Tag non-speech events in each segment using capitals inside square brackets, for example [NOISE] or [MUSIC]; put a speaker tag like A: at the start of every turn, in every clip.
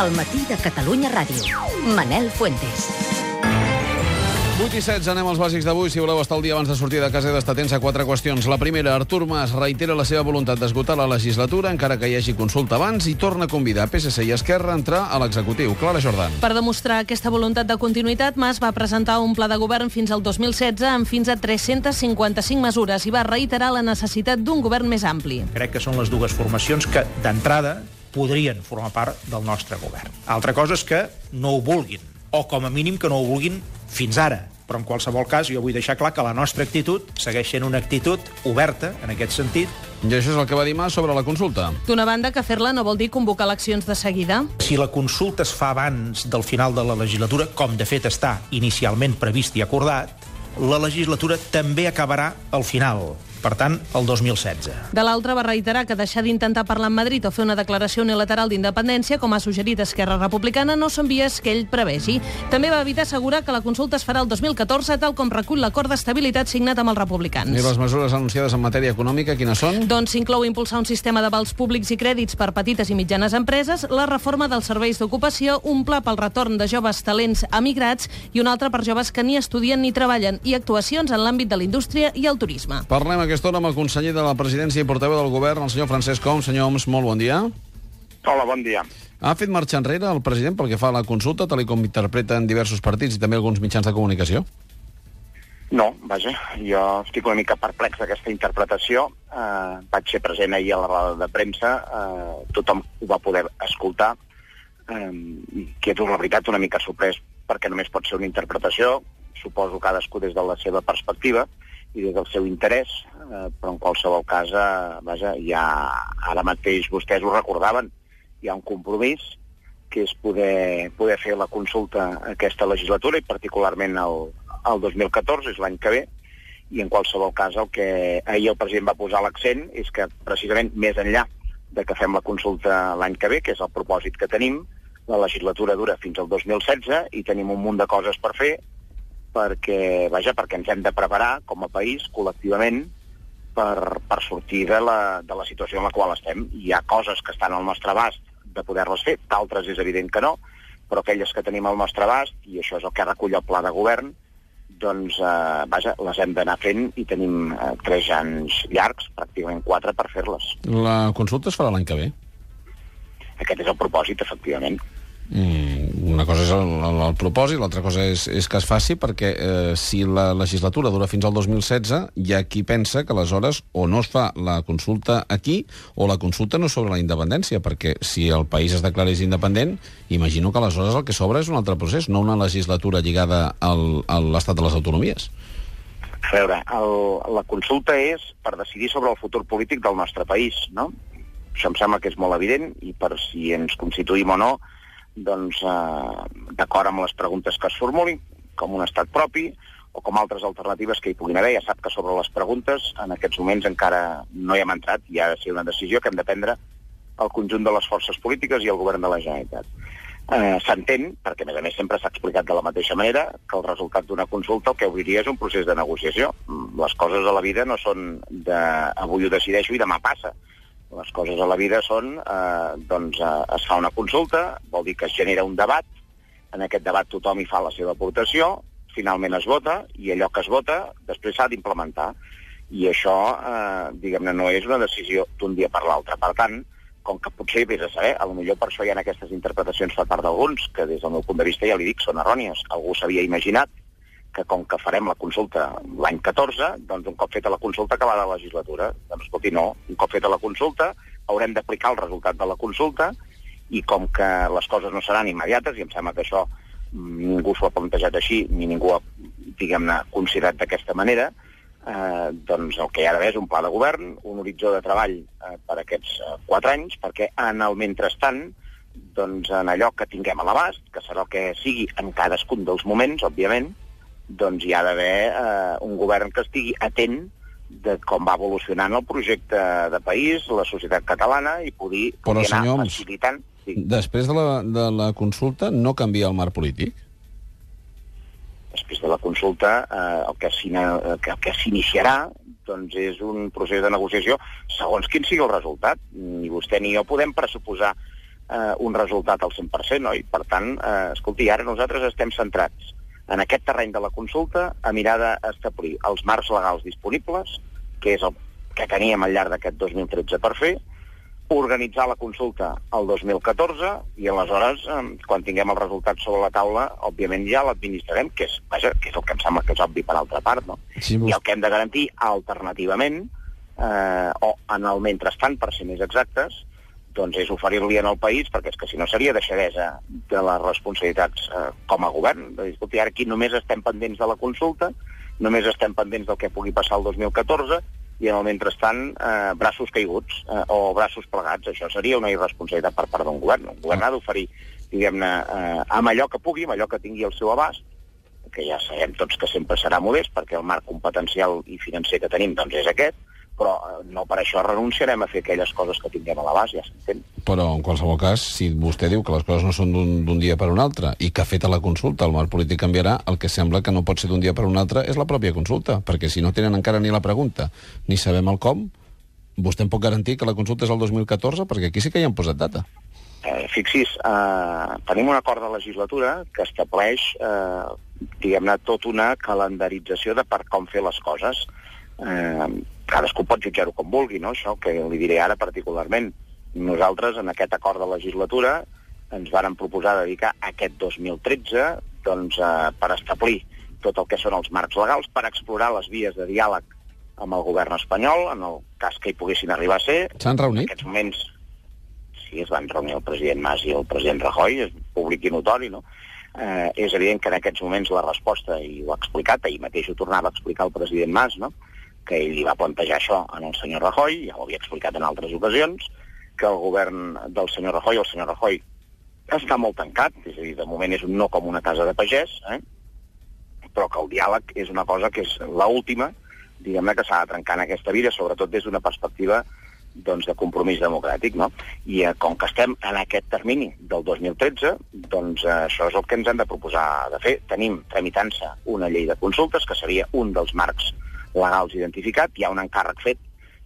A: El matí de Catalunya Ràdio. Manel Fuentes.
B: 8 i 16, anem als bàsics d'avui. Si voleu estar el dia abans de sortir de casa, he d'estar atents a quatre qüestions. La primera, Artur Mas reitera la seva voluntat d'esgotar la legislatura, encara que hi hagi consulta abans, i torna a convidar PSC i Esquerra a entrar a l'executiu. Clara Jordan.
C: Per demostrar aquesta voluntat de continuïtat, Mas va presentar un pla de govern fins al 2016 amb fins a 355 mesures i va reiterar la necessitat d'un govern més ampli.
D: Crec que són les dues formacions que, d'entrada, podrien formar part del nostre govern. Altra cosa és que no ho vulguin, o com a mínim que no ho vulguin fins ara. Però en qualsevol cas jo vull deixar clar que la nostra actitud segueix sent una actitud oberta, en aquest sentit.
B: I això és el que va dir Mas sobre la consulta.
C: D'una banda, que fer-la no vol dir convocar eleccions de seguida.
D: Si la consulta es fa abans del final de la legislatura, com de fet està inicialment previst i acordat, la legislatura també acabarà al final per tant, el 2016.
C: De l'altra, va reiterar que deixar d'intentar parlar amb Madrid o fer una declaració unilateral d'independència, com ha suggerit Esquerra Republicana, no són vies que ell prevegi. També va evitar assegurar que la consulta es farà el 2014, tal com recull l'acord d'estabilitat signat amb els republicans.
B: I les mesures anunciades en matèria econòmica, quines són?
C: Doncs s'inclou impulsar un sistema d'avals públics i crèdits per petites i mitjanes empreses, la reforma dels serveis d'ocupació, un pla pel retorn de joves talents emigrats i un altre per joves que ni estudien ni treballen, i actuacions en l'àmbit de la indústria i el turisme.
B: Parlem aquesta hora amb el conseller de la presidència i portaveu del govern, el senyor Francesc Homs. Senyor Homs, molt bon dia.
E: Hola, bon dia.
B: Ha fet marxa enrere el president pel que fa a la consulta, tal com interpreten diversos partits i també alguns mitjans de comunicació?
E: No, vaja, jo estic una mica perplex d'aquesta interpretació. Eh, vaig ser present ahir a la roda de premsa, eh, tothom ho va poder escoltar, eh, i quedo, la veritat, una mica sorprès perquè només pot ser una interpretació, suposo cadascú des de la seva perspectiva i des del seu interès, eh, però en qualsevol cas, vaja, ja ara mateix vostès ho recordaven, hi ha un compromís que és poder, poder fer la consulta aquesta legislatura i particularment el, el 2014, és l'any que ve, i en qualsevol cas el que ahir el president va posar l'accent és que precisament més enllà de que fem la consulta l'any que ve, que és el propòsit que tenim, la legislatura dura fins al 2016 i tenim un munt de coses per fer perquè, vaja, perquè ens hem de preparar com a país, col·lectivament, per, per sortir de la, de la situació en la qual estem. Hi ha coses que estan al nostre abast de poder-les fer, d'altres és evident que no, però aquelles que tenim al nostre abast, i això és el que recull el pla de govern, doncs, eh, vaja, les hem d'anar fent i tenim eh, tres anys llargs, pràcticament quatre, per fer-les.
B: La consulta es farà l'any que ve?
E: Aquest és el propòsit, efectivament.
B: Mm, una cosa és el, el, el propòsit, l'altra cosa és, és que es faci perquè eh, si la legislatura dura fins al 2016 hi ha qui pensa que aleshores o no es fa la consulta aquí o la consulta no sobre la independència perquè si el país es declarés independent imagino que aleshores el que s'obre és un altre procés no una legislatura lligada al, a l'estat de les autonomies
E: A veure, el, la consulta és per decidir sobre el futur polític del nostre país, no? Això em sembla que és molt evident i per si ens constituïm o no doncs, eh, d'acord amb les preguntes que es formulin, com un estat propi o com altres alternatives que hi puguin haver. Ja sap que sobre les preguntes en aquests moments encara no hi hem entrat i ha de ser una decisió que hem de prendre el conjunt de les forces polítiques i el govern de la Generalitat. Eh, S'entén, perquè a més a més sempre s'ha explicat de la mateixa manera, que el resultat d'una consulta el que obriria és un procés de negociació. Les coses a la vida no són de ho decideixo i demà passa les coses a la vida són, eh, doncs, eh, es fa una consulta, vol dir que es genera un debat, en aquest debat tothom hi fa la seva aportació, finalment es vota, i allò que es vota després s'ha d'implementar. I això, eh, diguem-ne, no és una decisió d'un dia per l'altre. Per tant, com que potser vés a saber, a lo millor per això hi ha aquestes interpretacions per part d'alguns, que des del meu punt de vista ja li dic, són errònies. Algú s'havia imaginat que com que farem la consulta l'any 14, doncs un cop feta la consulta acabada la legislatura. Doncs escolti, no, un cop feta la consulta haurem d'aplicar el resultat de la consulta i com que les coses no seran immediates, i em sembla que això ningú s'ho ha plantejat així, ni ningú ha, diguem-ne, considerat d'aquesta manera, eh, doncs el que hi ha d'haver és un pla de govern, un horitzó de treball eh, per aquests eh, quatre anys, perquè en el mentrestant, doncs en allò que tinguem a l'abast, que serà el que sigui en cadascun dels moments, òbviament, doncs hi ha d'haver eh, un govern que estigui atent de com va evolucionant el projecte de país, la societat catalana, i pugui,
B: Però,
E: pugui anar
B: senyor
E: facilitant... Sí.
B: Després de la, de la consulta no canvia el marc polític?
E: Després de la consulta, eh, el que s'iniciarà doncs és un procés de negociació segons quin sigui el resultat. Ni vostè ni jo podem pressuposar eh, un resultat al 100%, no? I, per tant, eh, escolti, ara nosaltres estem centrats en aquest terreny de la consulta a mirar d'establir els marcs legals disponibles, que és el que teníem al llarg d'aquest 2013 per fer, organitzar la consulta el 2014 i aleshores, eh, quan tinguem els resultats sobre la taula, òbviament ja l'administrarem, que, és, vaja, que és el que em sembla que és obvi per altra part, no?
B: Sí,
E: I el que hem de garantir alternativament, eh, o en el mentrestant, per ser més exactes, doncs és oferir-li en el país, perquè és que si no seria deixadesa de les responsabilitats eh, com a govern. De escolti, ara aquí només estem pendents de la consulta, només estem pendents del que pugui passar el 2014, i en el mentrestant eh, braços caiguts eh, o braços plegats. Això seria una irresponsabilitat per part d'un govern. Un govern ha d'oferir, diguem-ne, eh, amb allò que pugui, amb allò que tingui al seu abast, que ja sabem tots que sempre serà modest, perquè el marc competencial i financer que tenim doncs, és aquest, però eh, no per això renunciarem a fer aquelles coses que tinguem a l'abast, ja s'entén.
B: Però, en qualsevol cas, si vostè diu que les coses no són d'un dia per un altre i que ha fet a la consulta el marc polític canviarà, el que sembla que no pot ser d'un dia per un altre és la pròpia consulta, perquè si no tenen encara ni la pregunta ni sabem el com, vostè em pot garantir que la consulta és el 2014? Perquè aquí sí que hi han posat data.
E: Eh, fixis, eh, tenim un acord de legislatura que estableix, eh, diguem-ne, tot una calendarització de per com fer les coses. Eh, cadascú pot jutjar-ho com vulgui, no?, això que li diré ara particularment. Nosaltres, en aquest acord de legislatura, ens varen proposar dedicar aquest 2013 doncs, eh, per establir tot el que són els marcs legals, per explorar les vies de diàleg amb el govern espanyol, en el cas que hi poguessin arribar a ser.
B: S'han reunit?
E: En aquests moments sí, es van reunir el president Mas i el president Rajoy, és públic i notori, no? Eh, és evident que en aquests moments la resposta, i ho ha explicat, ahir mateix ho tornava a explicar el president Mas, no? Que ell li va plantejar això en el senyor Rajoy, ja ho havia explicat en altres ocasions, que el govern del senyor Rajoy, el senyor Rajoy, està molt tancat, és a dir, de moment és un no com una casa de pagès, eh? però que el diàleg és una cosa que és l'última, diguem-ne, que s'ha de trencar en aquesta vida, sobretot des d'una perspectiva doncs, de compromís democràtic, no? I eh, com que estem en aquest termini del 2013, doncs eh, això és el que ens han de proposar de fer. Tenim tramitant-se una llei de consultes, que seria un dels marcs legals identificat, hi ha un encàrrec fet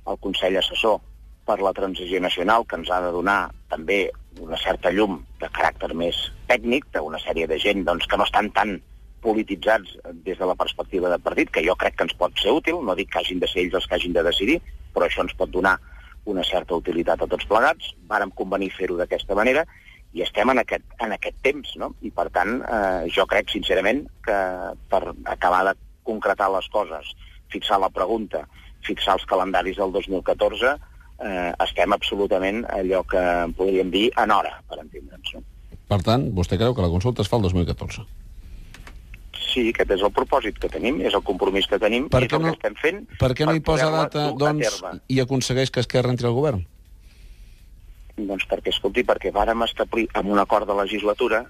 E: al Consell Assessor per la Transició Nacional que ens ha de donar també una certa llum de caràcter més tècnic, d'una sèrie de gent doncs, que no estan tan polititzats des de la perspectiva de partit, que jo crec que ens pot ser útil, no dic que hagin de ser ells els que hagin de decidir, però això ens pot donar una certa utilitat a tots plegats, vàrem convenir fer-ho d'aquesta manera, i estem en aquest, en aquest temps, no? I per tant, eh, jo crec sincerament que per acabar de concretar les coses, fixar la pregunta, fixar els calendaris del 2014, eh, estem absolutament allò que podríem dir en hora, per entendre'ns. No?
B: Per tant, vostè creu que la consulta es fa el 2014?
E: Sí, aquest és el propòsit que tenim, és el compromís que tenim,
B: Per
E: i és el
B: no-
E: que estem fent
B: Per què no hi posa data, doncs, i aconsegueix que Esquerra entri al govern?
E: Doncs perquè, escolti, perquè vàrem establir amb un acord de legislatura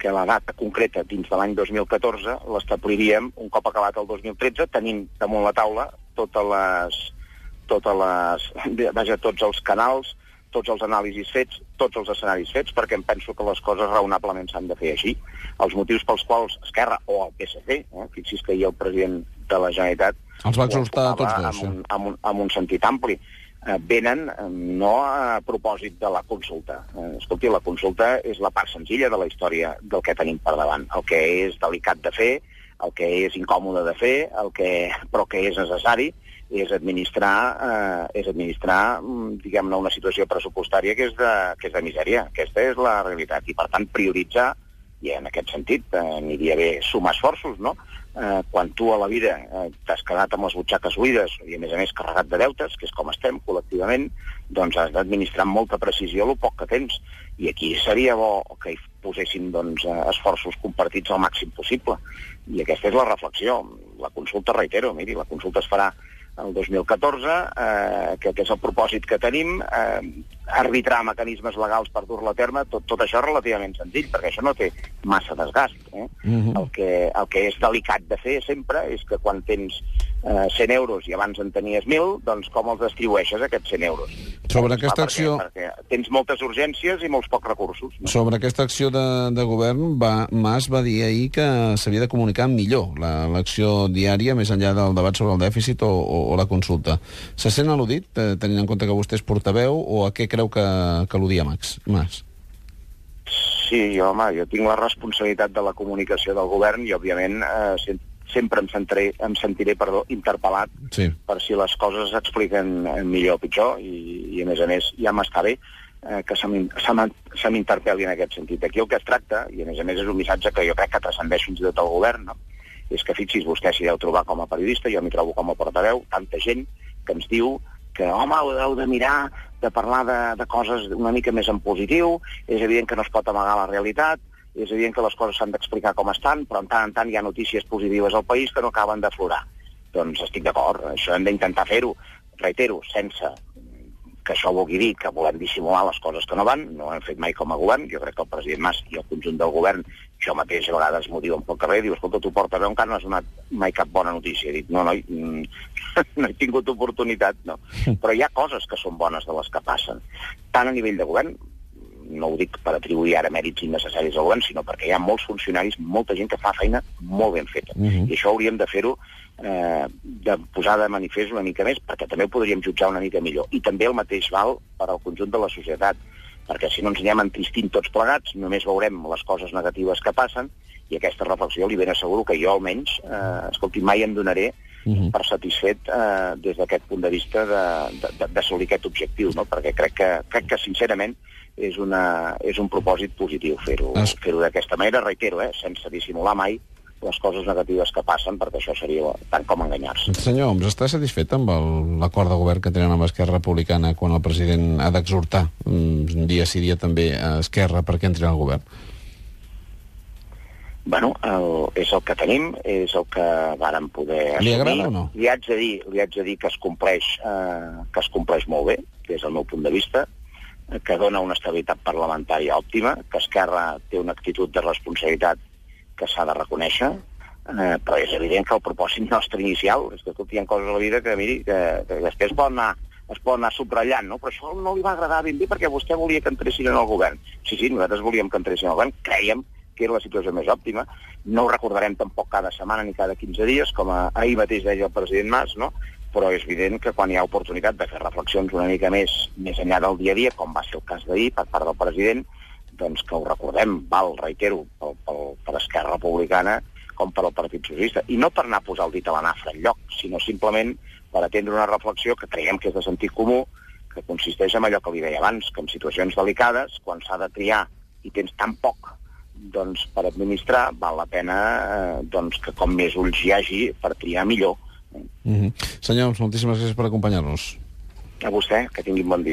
E: que la data concreta dins de l'any 2014 l'establiríem un cop acabat el 2013, tenint damunt la taula totes les, totes les, vaja, tots els canals, tots els anàlisis fets, tots els escenaris fets, perquè em penso que les coses raonablement s'han de fer així. Els motius pels quals Esquerra o el PSC, eh, fixi's que ahir el president de la Generalitat
B: Els va
E: ho
B: exhortar a tots dos,
E: amb, un, amb, un, amb un sentit ampli venen eh, no a propòsit de la consulta. Eh, escolti, la consulta és la part senzilla de la història del que tenim per davant. El que és delicat de fer, el que és incòmode de fer, el que, però que és necessari, és administrar, eh, és administrar mm, diguem-ne, una situació pressupostària que és, de, que és de misèria. Aquesta és la realitat. I, per tant, prioritzar, i en aquest sentit eh, aniria bé sumar esforços, no? Eh, quan tu a la vida eh, t'has quedat amb les butxaques buides i, a més a més, carregat de deutes, que és com estem col·lectivament, doncs has d'administrar amb molta precisió el poc que tens. I aquí seria bo que hi posessin doncs, eh, esforços compartits al màxim possible. I aquesta és la reflexió. La consulta, reitero, miri, la consulta es farà el 2014, eh, que, que és el propòsit que tenim, eh, arbitrar mecanismes legals per dur-la a terme, tot, tot això és relativament senzill, perquè això no té massa desgast. Eh?
B: Mhm.
E: el, que, el que és delicat de fer sempre és que quan tens eh, 100 euros i abans en tenies 1.000, doncs com els distribueixes, aquests 100 euros?
B: Sobre
E: Doncs,
B: aquesta acció-
E: Perquè, perquè tens moltes urgències i molts pocs recursos. No?
B: Sobre aquesta acció de, de govern, va, Mas va dir ahir que s'havia de comunicar millor la- l'acció diària, més enllà del debat sobre el dèficit o, o, o la consulta. Se sent al·ludit, eh, tenint en compte que vostè és portaveu, o a què creu que, que al·ludia Max? Mas?
E: sí, jo, home, jo tinc la responsabilitat de la comunicació del govern i, òbviament, eh, sem- sempre em, sentiré, em sentiré perdó, interpel·lat
B: Sí.
E: per si les coses s'expliquen millor o pitjor i, i a més a més, ja m'està bé eh, que se m'interpel·li en aquest sentit. Aquí el que es tracta, i a més a més és un missatge que jo crec que transcendeix fins i tot al govern, no? és que fixi's, vostè s'hi deu trobar com a periodista, jo m'hi trobo com a portaveu, tanta gent que ens diu que, home, heu, heu de mirar de parlar de, de coses una mica més en positiu, és evident que no es pot amagar la realitat, és evident que les coses s'han d'explicar com estan, però en tant en tant hi ha notícies positives al país que no acaben d'aflorar. Doncs estic d'acord, això hem d'intentar fer-ho, reitero, sense que això vulgui dir que volem dissimular les coses que no van, no ho hem fet mai com a govern, jo crec que el president Mas i el conjunt del govern, jo mateix a vegades m'ho diuen pel carrer, diu, escolta, tu porta veu, encara no has donat mai cap bona notícia. He dit, no, noi, mm, [LAUGHS] no he tingut oportunitat, no. Però hi ha coses que són bones de les que passen, tant a nivell de govern, no ho dic per atribuir ara mèrits innecessaris al govern, sinó perquè hi ha molts funcionaris, molta gent que fa feina molt ben feta.
B: Mhm.
E: I això hauríem de fer-ho eh, de posar de manifest una mica més, perquè també ho podríem jutjar una mica millor. I també el mateix val per al conjunt de la societat, perquè si no ens anem entristint tots plegats, només veurem les coses negatives que passen, i aquesta reflexió li ben asseguro que jo almenys, eh, escolti, mai em donaré
B: Mhm.
E: per satisfet eh, des d'aquest punt de vista d'assolir aquest objectiu, no? perquè crec que, crec que sincerament és, una, és un propòsit positiu fer-ho
B: Es-
E: fer d'aquesta manera, reitero, eh, sense dissimular mai les coses negatives que passen, perquè això seria tant com enganyar-se.
B: Senyor Oms, està satisfet amb el- l'acord de govern que tenen amb Esquerra Republicana quan el president ha d'exhortar mm, dia sí dia també a Esquerra perquè entri al govern?
E: Bueno, el, és el que tenim, és el que vàrem poder
B: Li
E: assumir.
B: agrada o no?
E: Li haig de dir, li haig de dir que es compleix, eh, que es compleix molt bé, des del meu punt de vista, que dona una estabilitat parlamentària òptima, que Esquerra té una actitud de responsabilitat que s'ha de reconèixer, eh, però és evident que el propòsit nostre inicial és que escolti, hi ha coses a la vida que, miri, que, que després poden anar es pot anar subratllant, no? però això no li va agradar ben bé perquè vostè volia que entressin en el govern. Sí, sí, nosaltres volíem que entressin en el govern, creiem que era la situació més òptima. No ho recordarem tampoc cada setmana ni cada 15 dies, com a, ahir mateix deia el president Mas, no? però és evident que quan hi ha oportunitat de fer reflexions una mica més més enllà del dia a dia, com va ser el cas d'ahir per part del president, doncs que ho recordem, val, reitero, pel, pel, per Esquerra Republicana com per al Partit Socialista. I no per anar a posar el dit a la nafra enlloc, sinó simplement per atendre una reflexió que creiem que és de sentit comú, que consisteix en allò que li deia abans, que en situacions delicades, quan s'ha de triar i tens tan poc doncs, per administrar, val la pena eh, doncs, que com més ulls hi hagi per triar millor.
B: Mm -hmm. Senyor Oms, moltíssimes gràcies per acompanyar-nos.
E: A vostè, que tingui un bon dia.